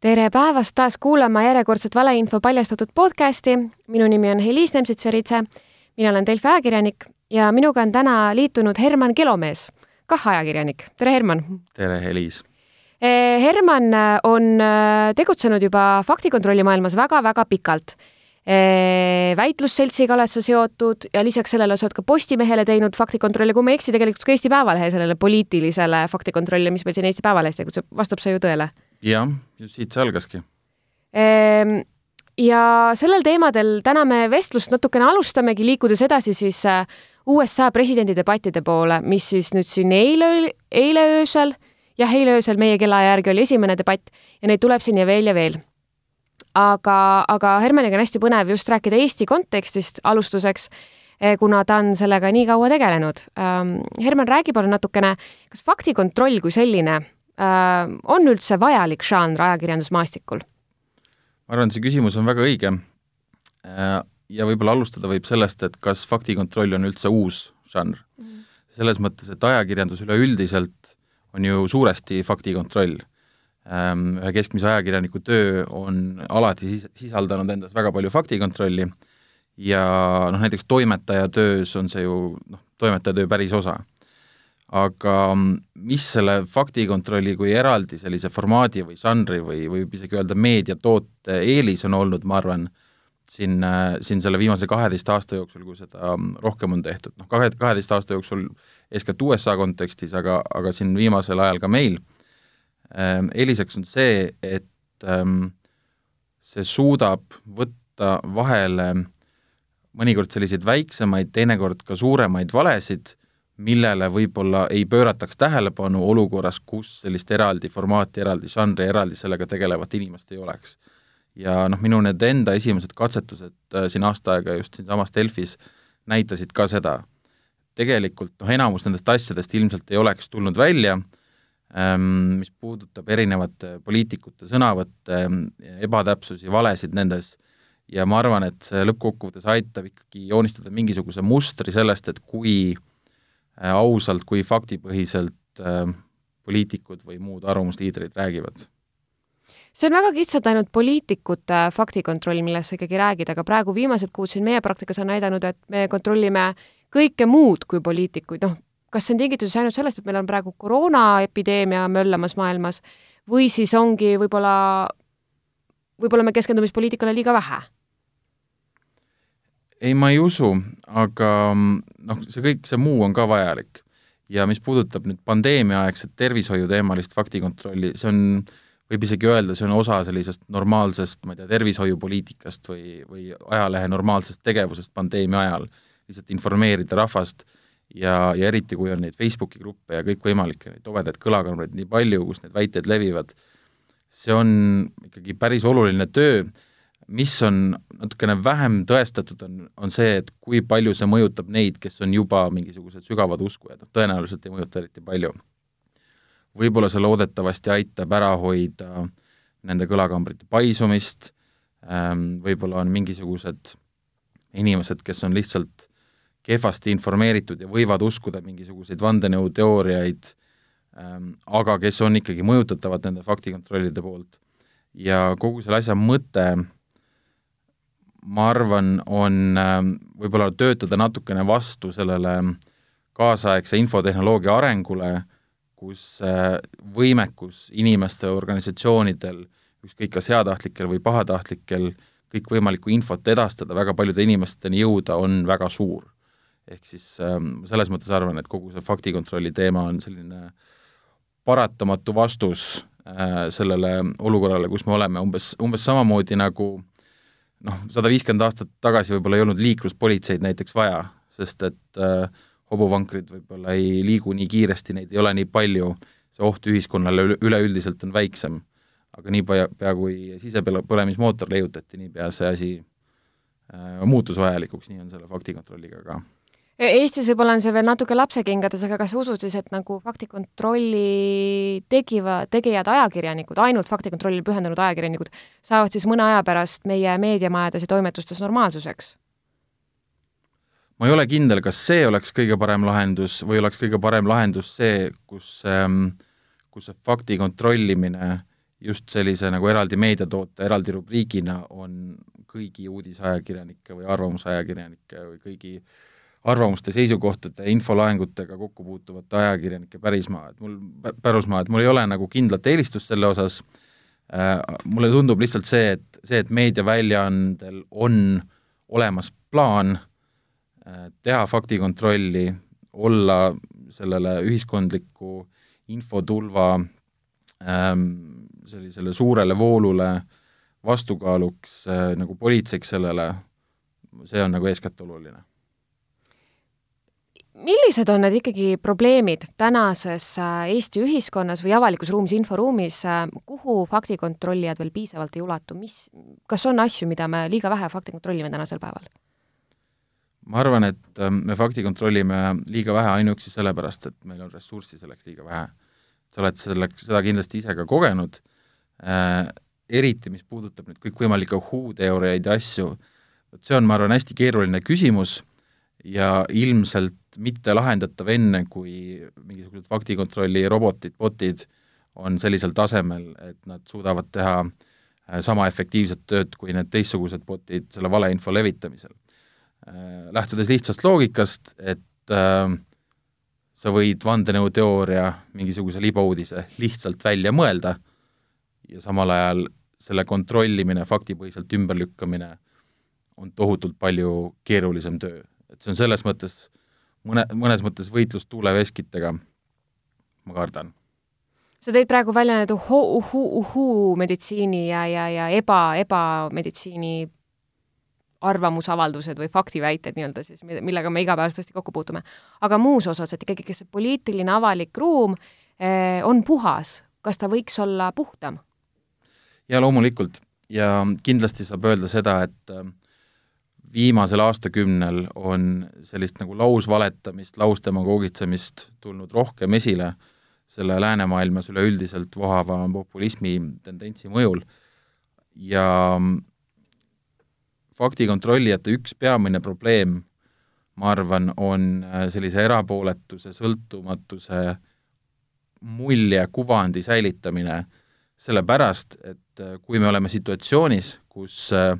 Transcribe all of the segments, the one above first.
tere päevast taas kuulama järjekordset valeinfo paljastatud podcasti. minu nimi on Heliis Nemtsits-Veritse. mina olen Delfi ajakirjanik ja minuga on täna liitunud Herman Kelomees, kah ajakirjanik. tere, Herman! tere, Heliis! Eh, Herman on eh, tegutsenud juba faktikontrolli maailmas väga-väga pikalt väitlusseltsiga oled sa seotud ja lisaks sellele sa oled ka Postimehele teinud faktikontrolli, kui ma ei eksi, tegelikult ka Eesti Päevalehe sellele poliitilisele faktikontrolli, mis meil siin Eesti Päevalehes tegutseb, vastab see ju tõele? jah, siit see algaski. Ja sellel teemadel täna me vestlust natukene alustamegi, liikudes edasi siis äh, USA presidendidebattide poole, mis siis nüüd siin eile, eile öösel, jah, eile öösel meie kellaaja järgi oli esimene debatt ja neid tuleb siin ja veel ja veel aga, aga Hermaniga on hästi põnev just rääkida Eesti kontekstist alustuseks, eh, kuna ta on sellega nii kaua tegelenud. Ähm, Herman, räägi palun natukene, kas faktikontroll kui selline äh, on üldse vajalik žanr ajakirjandusmaastikul? ma arvan, et see küsimus on väga õige. Äh, ja võib-olla alustada võib sellest, et kas faktikontroll on üldse uus žanr mm.. selles mõttes, et ajakirjandus üleüldiselt on ju suuresti faktikontroll ühe keskmise ajakirjaniku töö on alati sis-, sisaldanud endas väga palju faktikontrolli. Ja noh, näiteks toimetaja töös on see ju noh, toimetaja töö päris osa. aga mis selle faktikontrolli kui eraldi sellise formaadi või žanri või, või võib isegi öelda meediatoote eelis on olnud, ma arvan, siin, siin selle viimase kaheteist aasta jooksul, kui seda rohkem on tehtud, noh, kahe, kaheteist aasta jooksul eeskätt USA kontekstis, aga, aga siin viimasel ajal ka meil eeliseks on see, et ähm, see suudab võtta vahele mõnikord selliseid väiksemaid, teinekord ka suuremaid valesid, millele võib-olla ei pöörataks tähelepanu olukorras, kus sellist eraldi formaati, eraldi žanri, eraldi sellega tegelevat inimest ei oleks. ja noh, minu need enda esimesed katsetused äh, siin aasta aega just siinsamas Delfis näitasid ka seda. tegelikult noh, enamus nendest asjadest ilmselt ei oleks tulnud välja Ehm, mis puudutab erinevate poliitikute sõnavõtte, ebatäpsusi, valesid nendes, ja ma arvan, et see lõppkokkuvõttes aitab ikkagi joonistada mingisuguse mustri sellest, et kui äh, ausalt, kui faktipõhiselt äh, poliitikud või muud arvamusliidrid räägivad. See on väga kitsalt ainult poliitikute faktikontroll, millest sa ikkagi räägid, aga praegu viimased kuud siin meie praktikas on näidanud, et me kontrollime kõike muud kui poliitikuid, noh, kas see on tingitud siis ainult sellest, et meil on praegu koroonaepideemia möllamas maailmas või siis ongi võib-olla, võib-olla me keskendume siis poliitikale liiga vähe? ei, ma ei usu, aga noh, see kõik, see muu on ka vajalik. ja mis puudutab nüüd pandeemiaaegset tervishoiuteemalist faktikontrolli, see on, võib isegi öelda, see on osa sellisest normaalsest, ma ei tea, tervishoiupoliitikast või, või ajalehe normaalsest tegevusest pandeemia ajal, lihtsalt informeerida rahvast ja, ja eriti, kui on neid Facebooki gruppe ja kõikvõimalikke neid tobedaid kõlakambreid nii palju, kus need väited levivad, see on ikkagi päris oluline töö, mis on natukene vähem tõestatud, on, on see, et kui palju see mõjutab neid, kes on juba mingisugused sügavad uskujad, noh tõenäoliselt ei mõjuta eriti palju. võib-olla see loodetavasti aitab ära hoida nende kõlakambrite paisumist, ähm, võib-olla on mingisugused inimesed, kes on lihtsalt kehvasti informeeritud ja võivad uskuda mingisuguseid vandenõuteooriaid ähm,, aga kes on ikkagi mõjutatavad nende faktikontrollide poolt. ja kogu selle asja mõte, ma arvan, on ähm, võib-olla töötada natukene vastu sellele kaasaegse infotehnoloogia arengule, kus äh, võimekus inimeste, organisatsioonidel, ükskõik kas heatahtlikel või pahatahtlikel, kõikvõimalikku infot edastada, väga paljude inimesteni jõuda, on väga suur ehk siis ähm, selles mõttes arvan, et kogu see faktikontrolli teema on selline paratamatu vastus äh, sellele olukorrale, kus me oleme, umbes, umbes samamoodi nagu noh, sada viiskümmend aastat tagasi võib-olla ei olnud liikluspolitseid näiteks vaja, sest et äh, hobuvankrid võib-olla ei liigu nii kiiresti, neid ei ole nii palju, see oht ühiskonnale üle, üleüldiselt on väiksem. aga niipea, pea kui sisepõlemismootor leiutati, niipea see asi äh, muutus vajalikuks, nii on selle faktikontrolliga ka Eestis võib-olla on see veel natuke lapsekingades, aga kas usud siis, et nagu faktikontrolli tegiva, tegijad ajakirjanikud, ainult faktikontrollile pühendunud ajakirjanikud, saavad siis mõne aja pärast meie meediamajades ja toimetustes normaalsuseks? ma ei ole kindel, kas see oleks kõige parem lahendus või oleks kõige parem lahendus see, kus ähm, kus see fakti kontrollimine just sellise nagu eraldi meediatoote, eraldi rubriigina on kõigi uudisajakirjanike või arvamusajakirjanike või kõigi arvamuste, seisukohtade, infolaengutega kokku puutuvate ajakirjanike pärismaa, et mul, pärusmaa, et mul ei ole nagu kindlat eelistust selle osas. Äh,, mulle tundub lihtsalt see, et see, et meediaväljaandel on olemas plaan äh, teha faktikontrolli, olla sellele ühiskondliku infotulva ähm, sellisele suurele voolule vastukaaluks äh, nagu politseiks sellele, see on nagu eeskätt oluline millised on need ikkagi probleemid tänases äh, Eesti ühiskonnas või avalikus ruumis, inforuumis, äh, kuhu faktikontrollijad veel piisavalt ei ulatu, mis, kas on asju, mida me liiga vähe fakti kontrollime tänasel päeval? ma arvan, et äh, me fakti kontrollime liiga vähe ainuüksi sellepärast, et meil on ressurssi selleks liiga vähe. sa oled selleks, seda kindlasti ise ka kogenud äh,, eriti mis puudutab nüüd kõikvõimalikke uhuu-teooriaid ja asju, vot see on, ma arvan, hästi keeruline küsimus ja ilmselt mitte lahendatav enne, kui mingisugused faktikontrolli robotid, botid on sellisel tasemel, et nad suudavad teha äh, sama efektiivset tööd kui need teistsugused botid selle valeinfo levitamisel Äh, lähtudes lihtsast loogikast, et äh, sa võid vandenõuteooria, mingisuguse libauudise lihtsalt välja mõelda ja samal ajal selle kontrollimine, faktipõhiselt ümberlükkamine on tohutult palju keerulisem töö. Et see on selles mõttes, mõne, mõnes mõttes võitlus tuuleveskitega, ma kardan sa tõid praegu välja need uhuu, uhuu, uhuu meditsiini ja, ja, ja eba, ebameditsiini arvamusavaldused või faktiväited nii-öelda siis, millega me igapäevasti kokku puutume. aga muus osas, et ikkagi, kas see poliitiline avalik ruum eh, on puhas, kas ta võiks olla puhtam? jaa, loomulikult. ja kindlasti saab öelda seda, et äh, viimasel aastakümnel on sellist nagu lausvaletamist, lausdemagoogitsemist tulnud rohkem esile selle läänemaailmas üleüldiselt vohava populismi tendentsi mõjul. Ja faktikontrollijate üks peamine probleem, ma arvan, on äh, sellise erapooletuse, sõltumatuse mulje, kuvandi säilitamine, sellepärast et äh, kui me oleme situatsioonis, kus äh,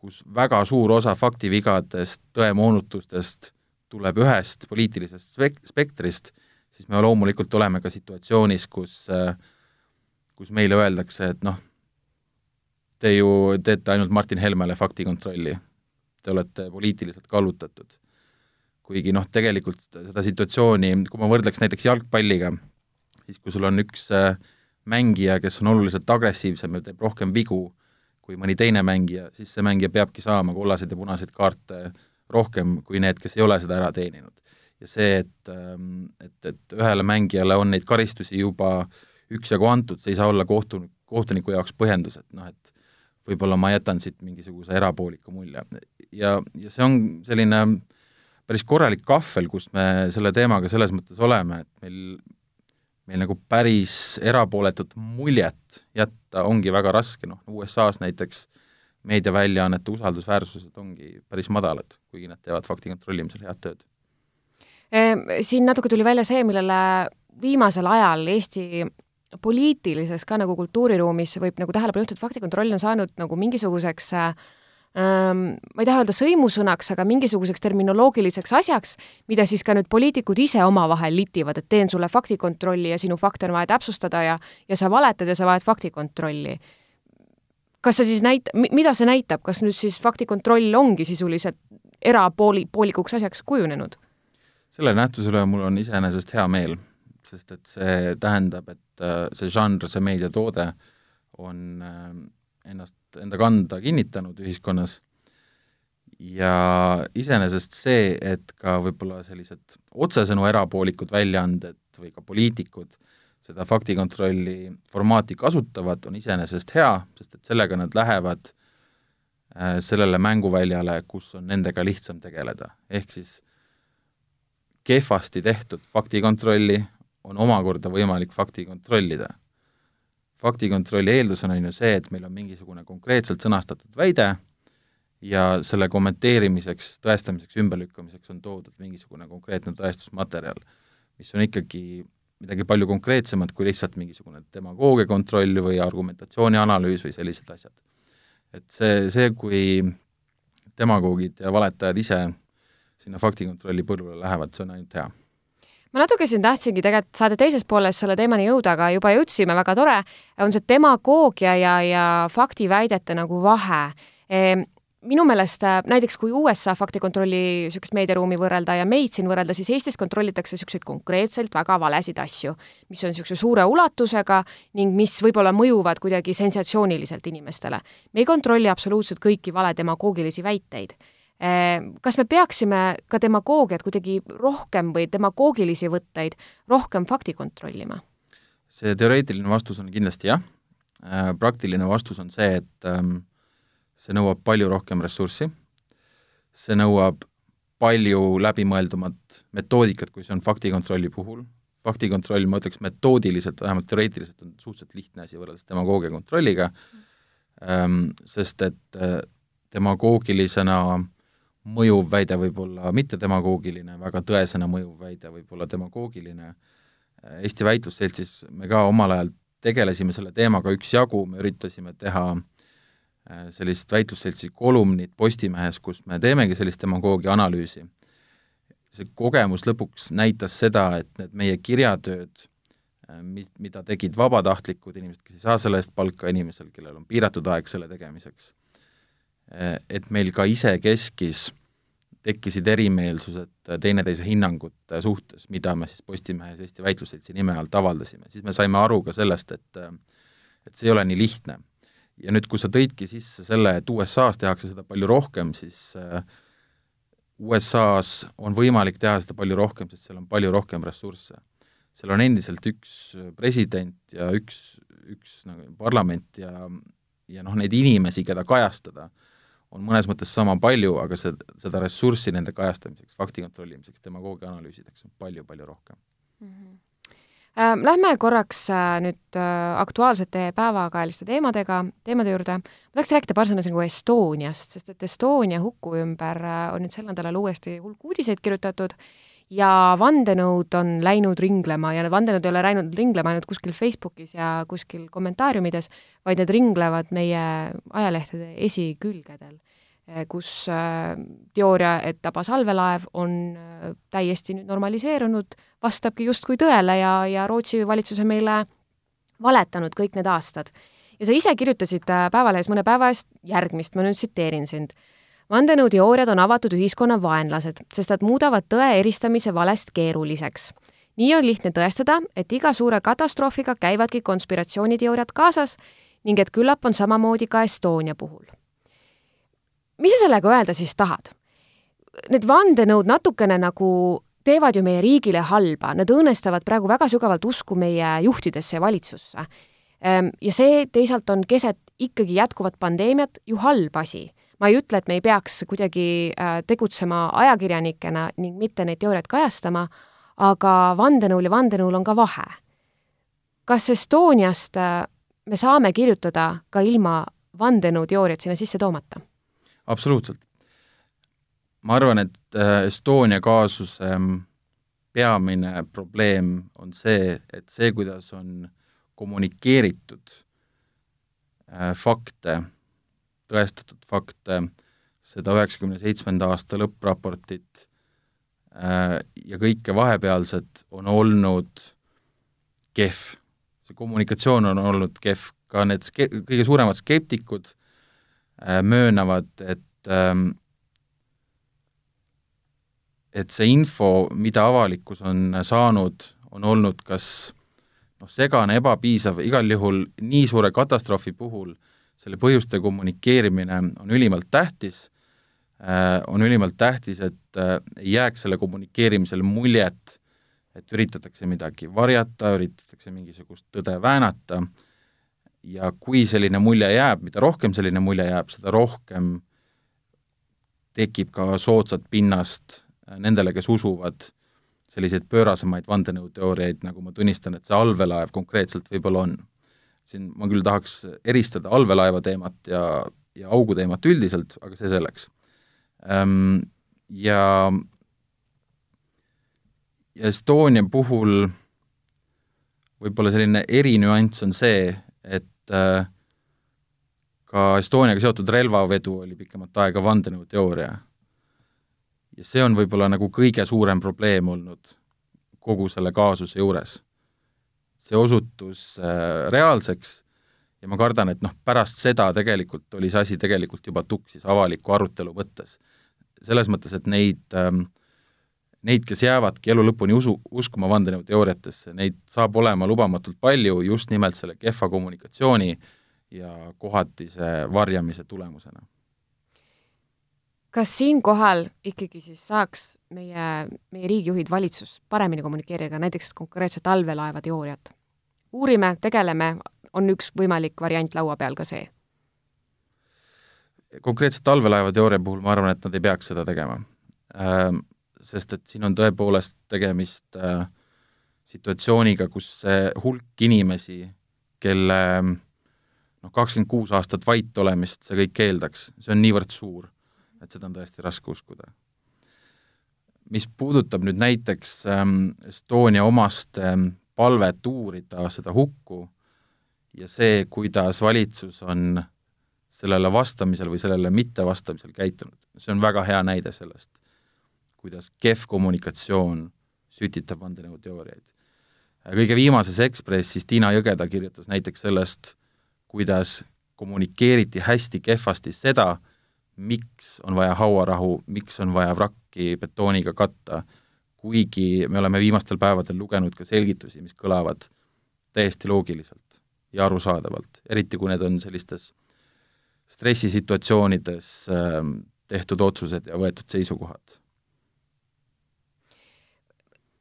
kus väga suur osa faktivigadest, tõemoonutustest tuleb ühest poliitilisest spek-, spektrist, siis me loomulikult oleme ka situatsioonis, kus kus meile öeldakse, et noh, te ju teete ainult Martin Helmele faktikontrolli. Te olete poliitiliselt kallutatud. kuigi noh, tegelikult seda situatsiooni, kui ma võrdleks näiteks jalgpalliga, siis kui sul on üks äh, mängija, kes on oluliselt agressiivsem ja teeb rohkem vigu kui mõni teine mängija, siis see mängija peabki saama kollaseid ja punaseid kaarte rohkem kui need, kes ei ole seda ära teeninud. ja see, et, ähm, et, et ühele mängijale on neid karistusi juba üksjagu antud, see ei saa olla kohtu, kohtuniku jaoks põhjendus, et noh, et võib-olla ma jätan siit mingisuguse erapooliku mulje. ja, ja see on selline päris korralik kahvel, kus me selle teemaga selles mõttes oleme, et meil, meil nagu päris erapooletut muljet jätta ongi väga raske, noh USA-s näiteks meediaväljaannete usaldusväärsused ongi päris madalad, kuigi nad teevad fakti kontrollimisel head tööd. Ehm, siin natuke tuli välja see, millele viimasel ajal Eesti poliitilises ka nagu kultuuriruumis võib nagu tähelepanu juhtida, et faktikontroll on saanud nagu mingisuguseks ähm, ma ei taha öelda sõimusõnaks, aga mingisuguseks terminoloogiliseks asjaks, mida siis ka nüüd poliitikud ise omavahel litivad, et teen sulle faktikontrolli ja sinu fakte on vaja täpsustada ja ja sa valetad ja sa vajad faktikontrolli. kas see siis näit-, mida see näitab, kas nüüd siis faktikontroll ongi sisuliselt erapooli, poolikuks asjaks kujunenud? selle nähtuse üle mul on iseenesest hea meel sest et see tähendab, et äh, see žanr, see meediatoode on äh, ennast enda kanda kinnitanud ühiskonnas ja iseenesest see, et ka võib-olla sellised otsesõnu erapoolikud väljaanded või ka poliitikud seda faktikontrolli formaati kasutavad, on iseenesest hea, sest et sellega nad lähevad äh, sellele mänguväljale, kus on nendega lihtsam tegeleda, ehk siis kehvasti tehtud faktikontrolli on omakorda võimalik fakti kontrollida. Faktikontrolli eeldus on, on ju see, et meil on mingisugune konkreetselt sõnastatud väide ja selle kommenteerimiseks, tõestamiseks, ümberlükkamiseks on toodud mingisugune konkreetne tõestusmaterjal, mis on ikkagi midagi palju konkreetsemat kui lihtsalt mingisugune demagoogia kontroll või argumentatsiooni analüüs või sellised asjad. et see, see, kui demagoogid ja valetajad ise sinna faktikontrolli põllule lähevad, see on ainult hea ma natuke siin tahtsingi tegelikult saade teises pooles selle teemani jõuda, aga juba jõudsime, väga tore, on see demagoogia ja, ja faktiväidete nagu vahe ehm, minu meelest äh, näiteks kui USA faktikontrolli niisugust meediaruumi võrrelda ja meid siin võrrelda, siis Eestis kontrollitakse niisuguseid konkreetselt väga valesid asju, mis on niisuguse suure ulatusega ning mis võib-olla mõjuvad kuidagi sensatsiooniliselt inimestele. me ei kontrolli absoluutselt kõiki vale demagoogilisi väiteid. Äh, kas me peaksime ka demagoogiat kuidagi rohkem või demagoogilisi võtteid rohkem fakti kontrollima? see teoreetiline vastus on kindlasti jah, äh, praktiline vastus on see, et ähm, see nõuab palju rohkem ressurssi, see nõuab palju läbimõeldumat metoodikat, kui see on faktikontrolli puhul, faktikontroll, ma ütleks metoodiliselt, vähemalt teoreetiliselt on suhteliselt lihtne asi võrreldes demagoogia kontrolliga. Sest et äh, demagoogilisena mõjuv väide võib olla mitte demagoogiline, väga tõesena mõjuv väide võib olla demagoogiline. Eesti Väitlusseltsis me ka omal ajal tegelesime selle teemaga üksjagu, me üritasime teha äh, sellist väitlusseltsi kolumnit Postimehes, kus me teemegi sellist demagoogia analüüsi. see kogemus lõpuks näitas seda, et need meie kirjatööd, äh, mi-, mida tegid vabatahtlikud inimesed, kes ei saa selle eest palka, inimesel, kellel on piiratud aeg selle tegemiseks, et meil ka isekeskis tekkisid erimeelsused teineteise hinnangute suhtes, mida me siis Postimehes Eesti Väitlusseltsi nime alt avaldasime, siis me saime aru ka sellest, et et see ei ole nii lihtne ja nüüd, kui sa tõidki sisse selle, et USA-s tehakse seda palju rohkem, siis USA-s on võimalik teha seda palju rohkem, sest seal on palju rohkem ressursse. seal on endiselt üks president ja üks, üks nagu parlament ja, ja noh, neid inimesi, keda kajastada, on mõnes mõttes sama palju, aga see, seda ressurssi nende kajastamiseks, fakti kontrollimiseks, demagoogia analüüsideks on palju-palju rohkem mm. -hmm Äh, lähme korraks äh, nüüd äh, aktuaalsete päevakajaliste teemadega, teemade juurde. ma tahaks rääkida paar sõna nagu Estoniast, sest et Estonia huku ümber on nüüd sel nädalal uuesti hulk uudiseid kirjutatud ja vandenõud on läinud ringlema ja need vandenõud ei ole läinud ringlema ainult kuskil Facebookis ja kuskil kommentaariumides, vaid need ringlevad meie ajalehtede esikülgedel Eh, kus eh, teooria, et tabas allveelaev, on eh, täiesti nüüd normaliseerunud, vastabki justkui tõele ja, ja Rootsi valitsus on meile valetanud kõik need aastad. ja sa ise kirjutasid Päevalehes mõne päeva eest järgmist, ma nüüd tsiteerin sind. Vandenõuteooriad on avatud ühiskonna vaenlased, sest nad muudavad tõe eristamise valest keeruliseks. nii on lihtne tõestada, et iga suure katastroofiga käivadki konspiratsiooniteooriad kaasas ning et küllap on samamoodi ka Estonia puhul mis sa sellega öelda siis tahad? Need vandenõud natukene nagu teevad ju meie riigile halba, nad õõnestavad praegu väga sügavalt usku meie juhtidesse ja valitsusse. Ehm, ja see teisalt on keset ikkagi jätkuvat pandeemiat ju halb asi. Ma ei ütle, et me ei peaks kuidagi äh, tegutsema ajakirjanikena ning mitte neid teooriaid kajastama, aga vandenõul ja vandenõul on ka vahe. kas Estoniast äh, me saame kirjutada ka ilma vandenõuteooriat sinna sisse toomata? absoluutselt. ma arvan, et äh, Estonia kaasuse ähm, peamine probleem on see, et see, kuidas on kommunikeeritud fakte, tõestatud fakte, seda üheksakümne seitsmenda aasta lõppraportit äh, ja kõike vahepealset on olnud kehv. see kommunikatsioon on olnud kehv, ka need ske-, kõige suuremad skeptikud Äh, möönavad, et ähm, et see info, mida avalikkus on saanud, on olnud kas noh, segane, ebapiisav, igal juhul nii suure katastroofi puhul selle põhjuste kommunikeerimine on ülimalt tähtis, äh, on ülimalt tähtis, et äh, ei jääks selle kommunikeerimisel muljet, et üritatakse midagi varjata, üritatakse mingisugust tõde väänata ja kui selline mulje jääb, mida rohkem selline mulje jääb, seda rohkem tekib ka soodsat pinnast äh, nendele, kes usuvad selliseid pöörasemaid vandenõuteooriaid, nagu ma tunnistan, et see allveelaev konkreetselt võib-olla on. Siin ma küll tahaks eristada allveelaeva teemat ja ja auguteemat üldiselt, aga see selleks. Ehm, ja, ja Estonia puhul võib-olla selline erinüanss on see, et äh, ka Estoniaga seotud relvavedu oli pikemat aega vandenõuteooria. ja see on võib-olla nagu kõige suurem probleem olnud kogu selle kaasuse juures. See osutus äh, reaalseks ja ma kardan, et noh, pärast seda tegelikult oli see asi tegelikult juba tuksis avaliku arutelu mõttes. selles mõttes, et neid ähm, neid, kes jäävadki elu lõpuni usu, uskuma vandenõuteooriatesse, neid saab olema lubamatult palju just nimelt selle kehva kommunikatsiooni ja kohatise varjamise tulemusena. Kas siinkohal ikkagi siis saaks meie, meie riigijuhid, valitsus paremini kommunikeerida näiteks konkreetset allveelaeva teooriat? uurime, tegeleme, on üks võimalik variant laua peal ka see? konkreetselt allveelaeva teooria puhul ma arvan, et nad ei peaks seda tegema ähm, sest et siin on tõepoolest tegemist äh, situatsiooniga, kus hulk inimesi, kelle noh, kakskümmend kuus aastat vait olemist see kõik eeldaks, see on niivõrd suur, et seda on tõesti raske uskuda. mis puudutab nüüd näiteks ähm, Estonia omaste ähm, palvet uurida seda hukku ja see, kuidas valitsus on sellele vastamisel või sellele mittevastamisel käitunud, see on väga hea näide sellest kuidas kehv kommunikatsioon sütitab vandenõuteooriaid. kõige viimases Ekspressis Tiina Jõgeda kirjutas näiteks sellest, kuidas kommunikeeriti hästi kehvasti seda, miks on vaja hauarahu, miks on vaja vrakki betooniga katta, kuigi me oleme viimastel päevadel lugenud ka selgitusi, mis kõlavad täiesti loogiliselt ja arusaadavalt, eriti kui need on sellistes stressisituatsioonides äh, tehtud otsused ja võetud seisukohad.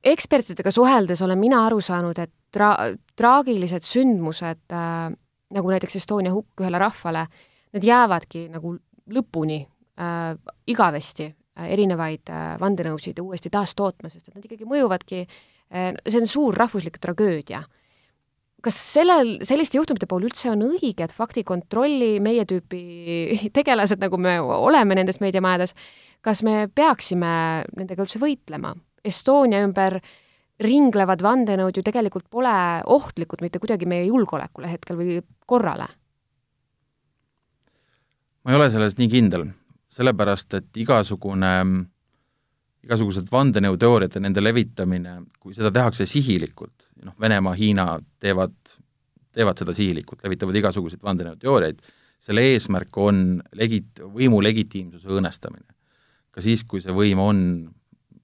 Ekspertidega suheldes olen mina aru saanud, et tra-, traagilised sündmused äh, nagu näiteks Estonia hukk ühele rahvale, need jäävadki nagu lõpuni äh, igavesti äh, erinevaid äh, vandenõusid uuesti taastootma, sest et nad ikkagi mõjuvadki äh,, see on suur rahvuslik tragöödia. kas sellel, selliste juhtumite puhul üldse on õige, et faktikontrolli meie tüüpi tegelased, nagu me oleme nendes meediamajades, kas me peaksime nendega üldse võitlema? Estonia ümber ringlevad vandenõud ju tegelikult pole ohtlikud mitte kuidagi meie julgeolekule hetkel või korrale. Ma ei ole selles nii kindel, sellepärast et igasugune, igasugused vandenõuteooriad ja nende levitamine, kui seda tehakse sihilikult, noh, Venemaa, Hiina teevad, teevad seda sihilikult, levitavad igasuguseid vandenõuteooriaid, selle eesmärk on legit-, võimu legitiimsuse õõnestamine. ka siis, kui see võim on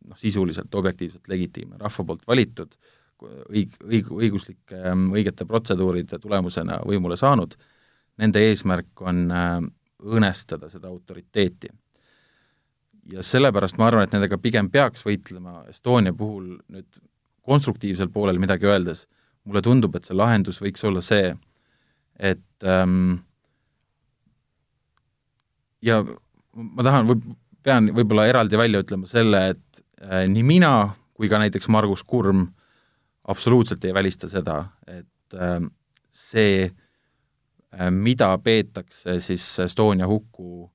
noh, sisuliselt objektiivselt legitiimne, rahva poolt valitud, õig-, õig-, õiguslike, õigete protseduuride tulemusena võimule saanud, nende eesmärk on õõnestada seda autoriteeti. ja sellepärast ma arvan, et nendega pigem peaks võitlema Estonia puhul nüüd konstruktiivsel poolel midagi öeldes, mulle tundub, et see lahendus võiks olla see, et ähm, ja ma tahan, pean võib-olla eraldi välja ütlema selle, et Äh, nii mina kui ka näiteks Margus Kurm absoluutselt ei välista seda, et äh, see, äh, mida peetakse siis Estonia huku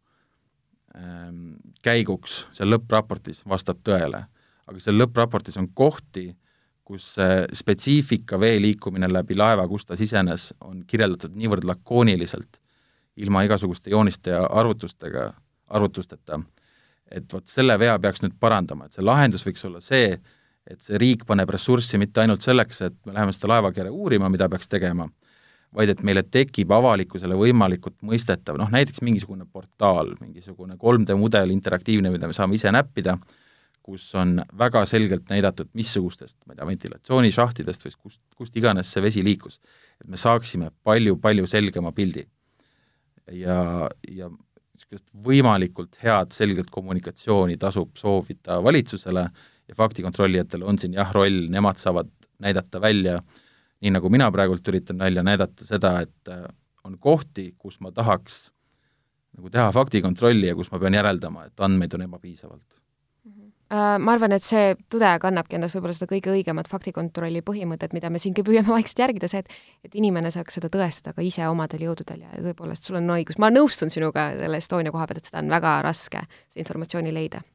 ähm, käiguks seal lõppraportis, vastab tõele. aga seal lõppraportis on kohti, kus spetsiifika vee liikumine läbi laeva, kus ta sisenes, on kirjeldatud niivõrd lakooniliselt, ilma igasuguste jooniste ja arvutustega, arvutusteta et vot selle vea peaks nüüd parandama, et see lahendus võiks olla see, et see riik paneb ressurssi mitte ainult selleks, et me läheme seda laevakere uurima, mida peaks tegema, vaid et meile tekib avalikkusele võimalikult mõistetav, noh näiteks mingisugune portaal, mingisugune 3D mudel interaktiivne, mida me saame ise näppida, kus on väga selgelt näidatud, missugustest, ma ei tea, ventilatsioonishahtidest või kust, kust iganes see vesi liikus. et me saaksime palju-palju selgema pildi. ja, ja niisugust võimalikult head, selget kommunikatsiooni tasub soovida valitsusele ja faktikontrollijatele on siin jah roll, nemad saavad näidata välja, nii nagu mina praegult üritan välja näidata seda, et äh, on kohti, kus ma tahaks nagu teha faktikontrolli ja kus ma pean järeldama, et andmeid on ebapiisavalt. Äh, ma arvan, et see tõde kannabki endas võib-olla seda kõige õigemat faktikontrolli põhimõtet, mida me siingi püüame vaikselt järgida, see, et et inimene saaks seda tõestada ka ise omadel jõududel ja tõepoolest, sul on õigus, ma nõustun sinuga selle Estonia koha pealt, et seda on väga raske, seda informatsiooni leida.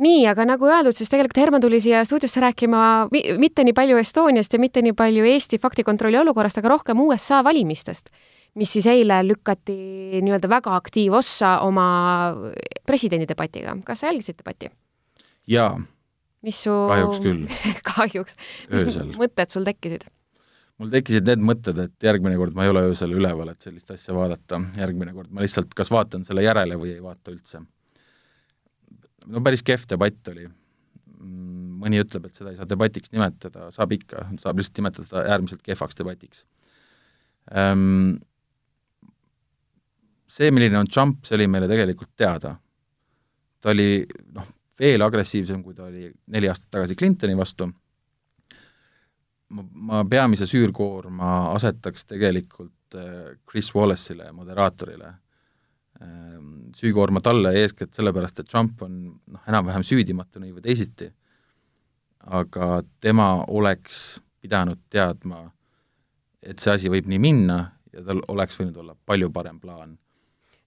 Nii, aga nagu öeldud, siis tegelikult Herman tuli siia stuudiosse rääkima mitte nii palju Estoniast ja mitte nii palju Eesti faktikontrolli olukorrast, aga rohkem USA valimistest, mis siis eile lükati nii-öelda väga aktiivossa oma presidendidebatiga. kas sa jälgisid debatti? jaa. mis su kahjuks küll kahjuks. mis mõtted sul tekkisid? Mul tekkisid need mõtted, et järgmine kord ma ei ole öösel üleval, et sellist asja vaadata, järgmine kord ma lihtsalt kas vaatan selle järele või ei vaata üldse no päris kehv debatt oli. mõni ütleb, et seda ei saa debatiks nimetada, saab ikka, saab lihtsalt nimetada seda äärmiselt kehvaks debatiks. Ehm, see, milline on Trump, see oli meile tegelikult teada. ta oli noh, veel agressiivsem, kui ta oli neli aastat tagasi Clintoni vastu, ma, ma peamise süürkoorma asetaks tegelikult eh, Chris Wallace'ile, moderaatorile Ehm, süükoorma talle eeskätt sellepärast, et Trump on noh, enam-vähem süüdimatu nii või teisiti, aga tema oleks pidanud teadma, et see asi võib nii minna ja tal oleks võinud olla palju parem plaan.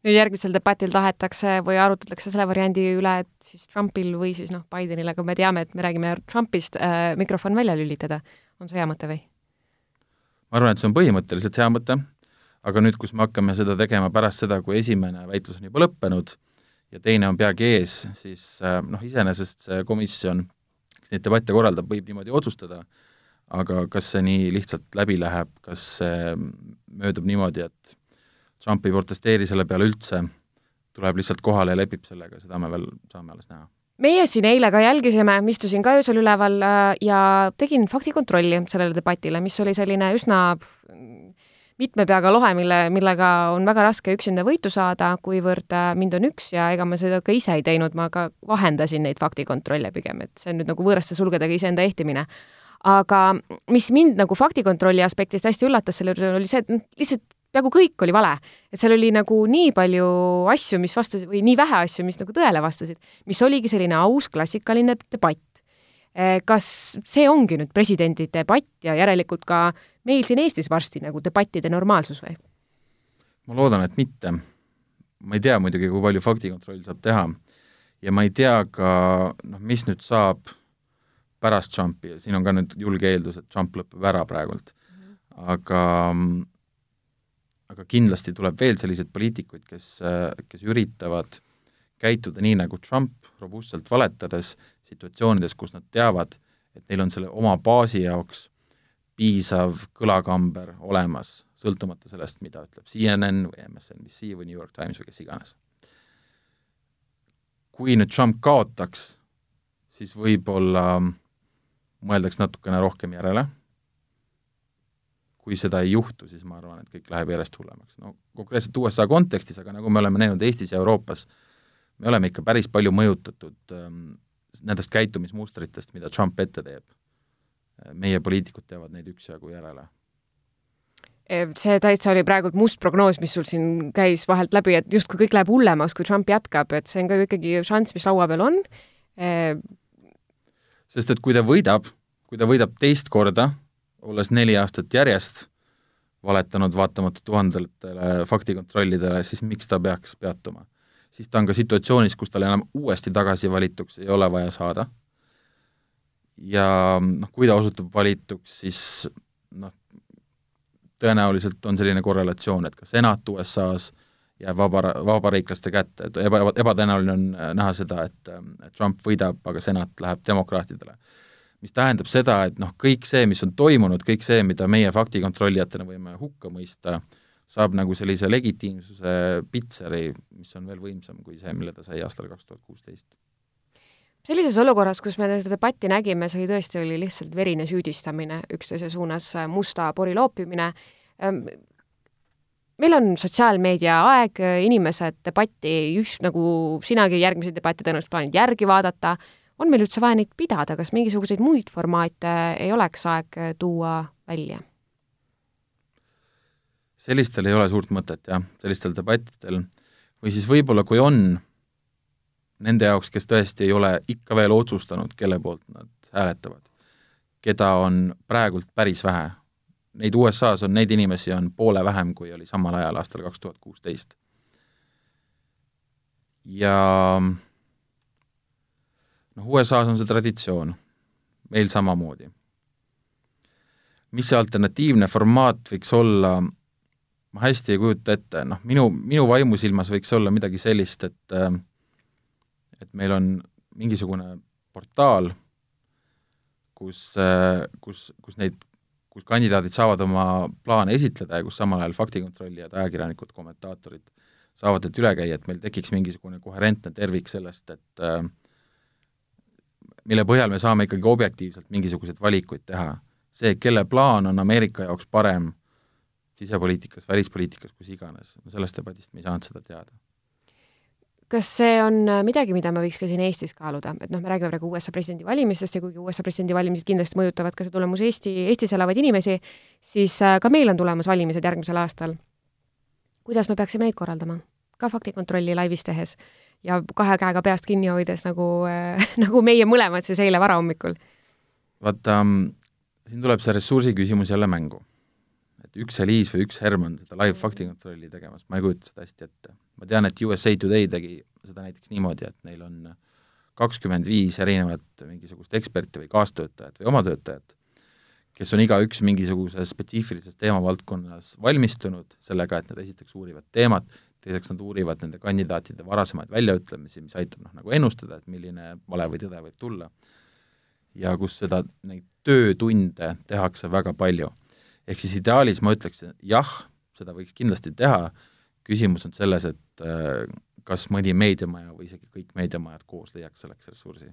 nüüd järgmisel debatil tahetakse või arutatakse selle variandi üle, et siis Trumpil või siis noh, Bidenil, aga me teame, et me räägime Trumpist äh,, mikrofon välja lülitada. On see hea mõte või? ma arvan, et see on põhimõtteliselt hea mõte. Aga nüüd, kus me hakkame seda tegema pärast seda, kui esimene väitlus on juba lõppenud ja teine on peagi ees, siis äh, noh, iseenesest see komisjon, kes neid debatte korraldab, võib niimoodi otsustada, aga kas see nii lihtsalt läbi läheb, kas see möödub niimoodi, et Trump ei protesteeri selle peale üldse, tuleb lihtsalt kohale ja lepib sellega, seda me veel saame alles näha meie siin eile ka jälgisime, istusin ka öösel üleval äh, ja tegin faktikontrolli sellele debatile, mis oli selline üsna mitme peaga lohe, mille, millega on väga raske üksinda võitu saada, kuivõrd äh, mind on üks ja ega ma seda ka ise ei teinud, ma ka vahendasin neid faktikontrolle pigem, et see on nüüd nagu võõraste sulgedega iseenda ehtimine. aga mis mind nagu faktikontrolli aspektist hästi üllatas selle juures, oli see, et lihtsalt peaaegu kõik oli vale. et seal oli nagu nii palju asju, mis vastasid, või nii vähe asju, mis nagu tõele vastasid, mis oligi selline aus klassikaline debatt. Äh, kas see ongi nüüd presidendi debatt ja järelikult ka meil siin Eestis varsti nagu debattide normaalsus või? ma loodan, et mitte. ma ei tea muidugi, kui palju faktikontroll saab teha ja ma ei tea ka, noh, mis nüüd saab pärast Trumpi ja siin on ka nüüd julge eeldus, et Trump lõpeb ära praegult mm. aga aga kindlasti tuleb veel selliseid poliitikuid, kes, kes üritavad käituda nii, nagu Trump, robustselt valetades situatsioonides, kus nad teavad, et neil on selle oma baasi jaoks piisav kõlakamber olemas, sõltumata sellest, mida ütleb CNN või MSNBC või New York Times või kes iganes. kui nüüd Trump kaotaks, siis võib-olla mõeldaks natukene rohkem järele, kui seda ei juhtu, siis ma arvan, et kõik läheb järjest hullemaks. no konkreetselt USA kontekstis, aga nagu me oleme näinud Eestis ja Euroopas, me oleme ikka päris palju mõjutatud ähm, nendest käitumismustritest, mida Trump ette teeb meie poliitikud teevad neid üksjagu järele see täitsa oli praegult must prognoos, mis sul siin käis vahelt läbi, et justkui kõik läheb hullemaks, kui Trump jätkab, et see on ka ju ikkagi šanss, mis laua peal on. sest et kui ta võidab, kui ta võidab teist korda, olles neli aastat järjest valetanud vaatamata tuhandetele faktikontrollidele, siis miks ta peaks peatuma? siis ta on ka situatsioonis, kus tal enam uuesti tagasi valituks ei ole vaja saada ja noh, kui ta osutub valituks, siis noh, tõenäoliselt on selline korrelatsioon, et ka senat USA-s jääb vaba, vabariiklaste kätte, et eba, ebatõenäoline on äh, näha seda, et Trump võidab, aga senat läheb demokraatidele. Mis tähendab seda, et noh, kõik see, mis on toimunud, kõik see, mida meie faktikontrollijatena võime hukka mõista, saab nagu sellise legitiimsuse pitseri, mis on veel võimsam kui see, mille ta sai aastal kaks tuhat kuusteist sellises olukorras, kus me seda debatti nägime, see oli tõesti, oli lihtsalt verine süüdistamine üksteise suunas, musta pori loopimine. Ehm, meil on sotsiaalmeedia aeg, inimesed debatti just nagu sinagi järgmisi debatte tõenäoliselt plaanid järgi vaadata, on meil üldse vaja neid pidada, kas mingisuguseid muid formaate ei oleks aeg tuua välja? sellistel ei ole suurt mõtet jah, sellistel debattidel, või siis võib-olla kui on, nende jaoks, kes tõesti ei ole ikka veel otsustanud, kelle poolt nad hääletavad, keda on praegult päris vähe. Neid USA-s on, neid inimesi on poole vähem, kui oli samal ajal aastal kaks tuhat kuusteist. ja noh, USA-s on see traditsioon, meil samamoodi. mis see alternatiivne formaat võiks olla, ma hästi ei kujuta ette, noh, minu, minu vaimusilmas võiks olla midagi sellist, et et meil on mingisugune portaal, kus, kus, kus neid, kus kandidaadid saavad oma plaane esitleda ja kus samal ajal faktikontrollijad, ajakirjanikud, kommentaatorid saavad need üle käia, et meil tekiks mingisugune koherentne tervik sellest, et mille põhjal me saame ikkagi objektiivselt mingisuguseid valikuid teha. see, kelle plaan on Ameerika jaoks parem sisepoliitikas, välispoliitikas, kus iganes, sellest debatist me ei saanud seda teada kas see on äh, midagi, mida me võiks ka siin Eestis kaaluda, et noh, me räägime praegu USA presidendivalimistest ja kuigi USA presidendivalimised kindlasti mõjutavad ka see tulemus Eesti, Eestis elavaid inimesi, siis äh, ka meil on tulemas valimised järgmisel aastal. kuidas me peaksime neid korraldama? ka faktikontrolli laivis tehes ja kahe käega peast kinni hoides, nagu äh,, nagu meie mõlemad siis eile varahommikul? vaata, siin tuleb see ressursi küsimus jälle mängu et üks Eliis või üks Herman seda live faktikontrolli tegemas, ma ei kujuta seda hästi ette. ma tean, et USA Today tegi seda näiteks niimoodi, et neil on kakskümmend viis erinevat mingisugust eksperti või kaastöötajat või oma töötajat, kes on igaüks mingisuguses spetsiifilises teemavaldkonnas valmistunud sellega, et nad esiteks uurivad teemat, teiseks nad uurivad nende kandidaatide varasemaid väljaütlemisi, mis aitab noh, nagu ennustada, et milline vale või tõde võib tulla. ja kus seda, neid töötunde tehakse väga palju ehk siis ideaalis ma ütleks, jah, seda võiks kindlasti teha, küsimus on selles, et äh, kas mõni meediamaja või isegi kõik meediamajad koos leiaks selleks ressursi.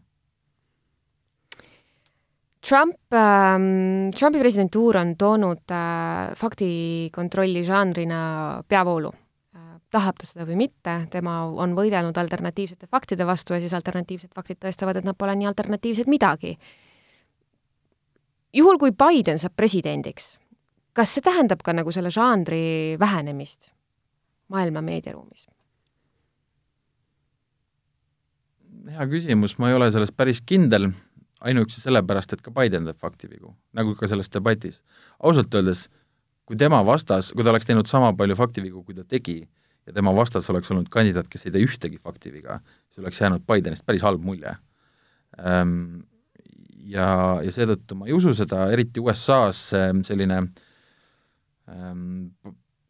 Trump ähm,, Trumpi presidentuur on toonud äh, faktikontrolli žanrina peavoolu. Tahab ta seda või mitte, tema on võidelnud alternatiivsete faktide vastu ja siis alternatiivsed faktid tõestavad, et nad pole nii alternatiivsed midagi. juhul, kui Biden saab presidendiks kas see tähendab ka nagu selle žanri vähenemist maailma meediaruumis? hea küsimus, ma ei ole selles päris kindel, ainuüksi sellepärast, et ka Biden teeb faktivigu, nagu ka selles debatis. ausalt öeldes, kui tema vastas, kui ta oleks teinud sama palju faktivigu, kui ta tegi, ja tema vastas oleks olnud kandidaat, kes ei tee ühtegi faktiviga, siis oleks jäänud Bidenist päris halb mulje. Ähm, ja, ja seetõttu ma ei usu seda, eriti USA-s selline äh, ähm,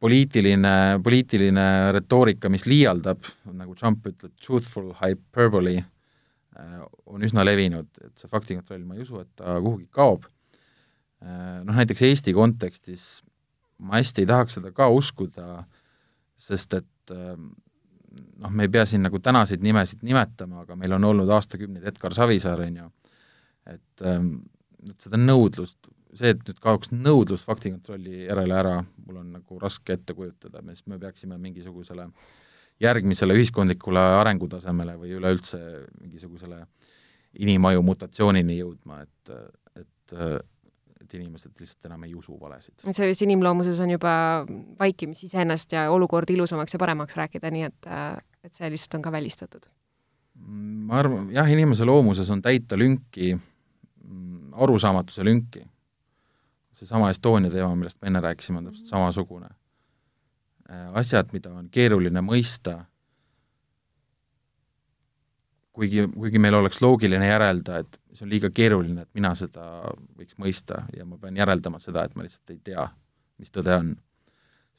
poliitiline, poliitiline retoorika, mis liialdab, nagu Trump ütleb, truthful hyperbole äh,, on üsna levinud, et see faktikontroll, ma ei usu, et ta kuhugi kaob. Äh,. Noh, näiteks Eesti kontekstis ma hästi ei tahaks seda ka uskuda, sest et äh, noh, me ei pea siin nagu tänaseid nimesid nimetama, aga meil on olnud aastakümneid Edgar Savisaar, on ju, et ähm, et seda nõudlust see, et nüüd kaoks nõudlus faktikontrolli järele ära, mul on nagu raske ette kujutada, siis me peaksime mingisugusele järgmisele ühiskondlikule arengutasemele või üleüldse mingisugusele inimaju mutatsioonini jõudma, et, et et inimesed lihtsalt enam ei usu valesid. see vist inimloomuses on juba vaikimisi iseennast ja olukorda ilusamaks ja paremaks rääkida, nii et, et see lihtsalt on ka välistatud? ma arvan, jah, inimese loomuses on täita lünki, arusaamatuse lünki seesama Estonia teema, millest me enne rääkisime, on täpselt samasugune. Äh, asjad, mida on keeruline mõista, kuigi, kuigi meil oleks loogiline järelda, et see on liiga keeruline, et mina seda võiks mõista ja ma pean järeldama seda, et ma lihtsalt ei tea, mis tõde on.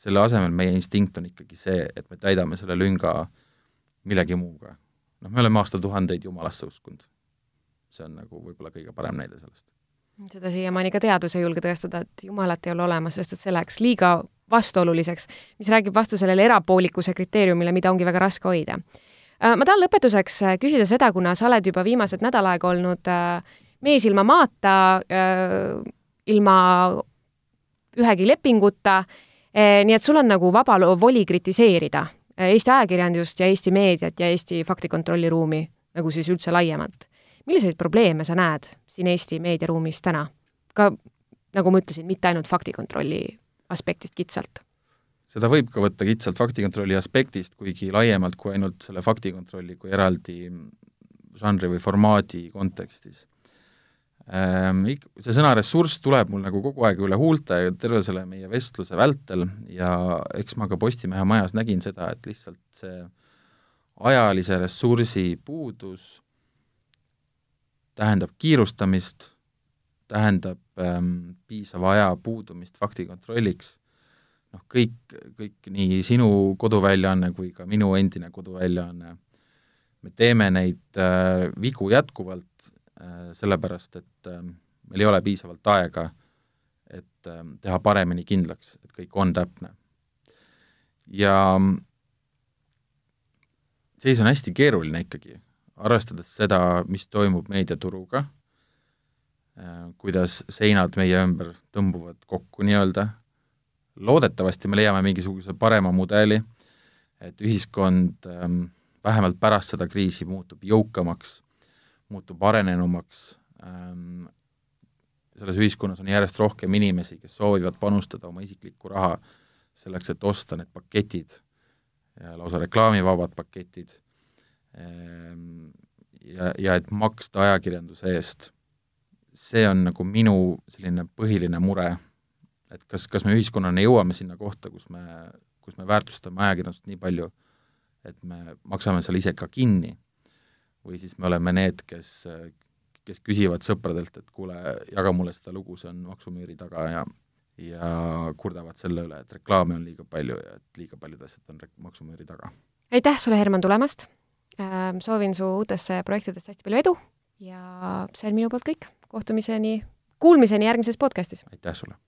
selle asemel meie instinkt on ikkagi see, et me täidame selle lünga millegi muuga. noh, me oleme aastatuhandeid Jumalasse uskunud. see on nagu võib-olla kõige parem näide sellest seda siiamaani ka teadus ei julge tõestada, et Jumalat ei ole olemas, sest et see läheks liiga vastuoluliseks, mis räägib vastu sellele erapoolikuse kriteeriumile, mida ongi väga raske hoida. Äh, ma tahan lõpetuseks äh, küsida seda, kuna sa oled juba viimased nädal aega olnud äh, mees ilma maata, ilma ühegi lepinguta, nii et sul on nagu vaba voli kritiseerida Eesti ajakirjandust ja Eesti meediat ja Eesti faktikontrolli ruumi nagu siis üldse laiemalt milliseid probleeme sa näed siin Eesti meediaruumis täna? ka nagu ma ütlesin, mitte ainult faktikontrolli aspektist kitsalt seda võib ka võtta kitsalt faktikontrolli aspektist, kuigi laiemalt kui ainult selle faktikontrolli kui eraldi žanri või formaadi kontekstis. Ehm, see sõna ressurss tuleb mul nagu kogu aeg üle huulte terve selle meie vestluse vältel ja eks ma ka Postimehe majas nägin seda, et lihtsalt see ajalise ressursi puudus tähendab kiirustamist, tähendab ähm, piisava aja puudumist faktikontrolliks noh, kõik, kõik, nii sinu koduväljaanne kui ka minu endine koduväljaanne, me teeme neid äh, vigu jätkuvalt äh,, sellepärast et äh, meil ei ole piisavalt aega, et äh, teha paremini kindlaks, et kõik on täpne. ja seis on hästi keeruline ikkagi, arvestades seda, mis toimub meediaturuga äh,, kuidas seinad meie ümber tõmbuvad kokku nii-öelda loodetavasti me leiame mingisuguse parema mudeli, et ühiskond ähm, vähemalt pärast seda kriisi muutub jõukamaks, muutub arenenumaks ähm,, selles ühiskonnas on järjest rohkem inimesi, kes soovivad panustada oma isiklikku raha selleks, et osta need paketid, lausa reklaamivabad paketid ähm,, ja, ja et maksta ajakirjanduse eest. see on nagu minu selline põhiline mure et kas, kas me ühiskonnana jõuame sinna kohta, kus me, kus me väärtustame ajakirjandust nii palju, et me maksame selle ise ka kinni, või siis me oleme need, kes, kes küsivad sõpradelt, et kuule, jaga mulle seda lugu, see on maksumüüri taga ja ja kurdavad selle üle, et reklaame on liiga palju ja et liiga paljud asjad on maksumüüri taga. aitäh sulle, Herman, tulemast! Ähm, soovin su uutesse projektidesse hästi palju edu ja see on minu poolt kõik. kohtumiseni, kuulmiseni järgmises podcastis! aitäh sulle!